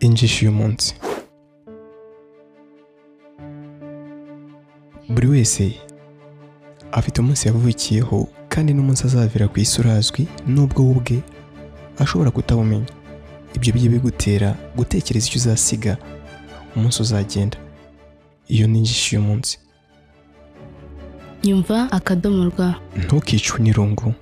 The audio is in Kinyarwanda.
injishi y'umunsi buri wese afite umunsi yavukiyeho kandi n'umunsi azavira ku isi urazwi nubwo we ubwe ashobora kutawumenya ibyo bijye bigutera gutekereza icyo uzasiga umunsi uzagenda iyo ni injishi y'umunsi nyumva akadomo rwa ntukicwe n'irungu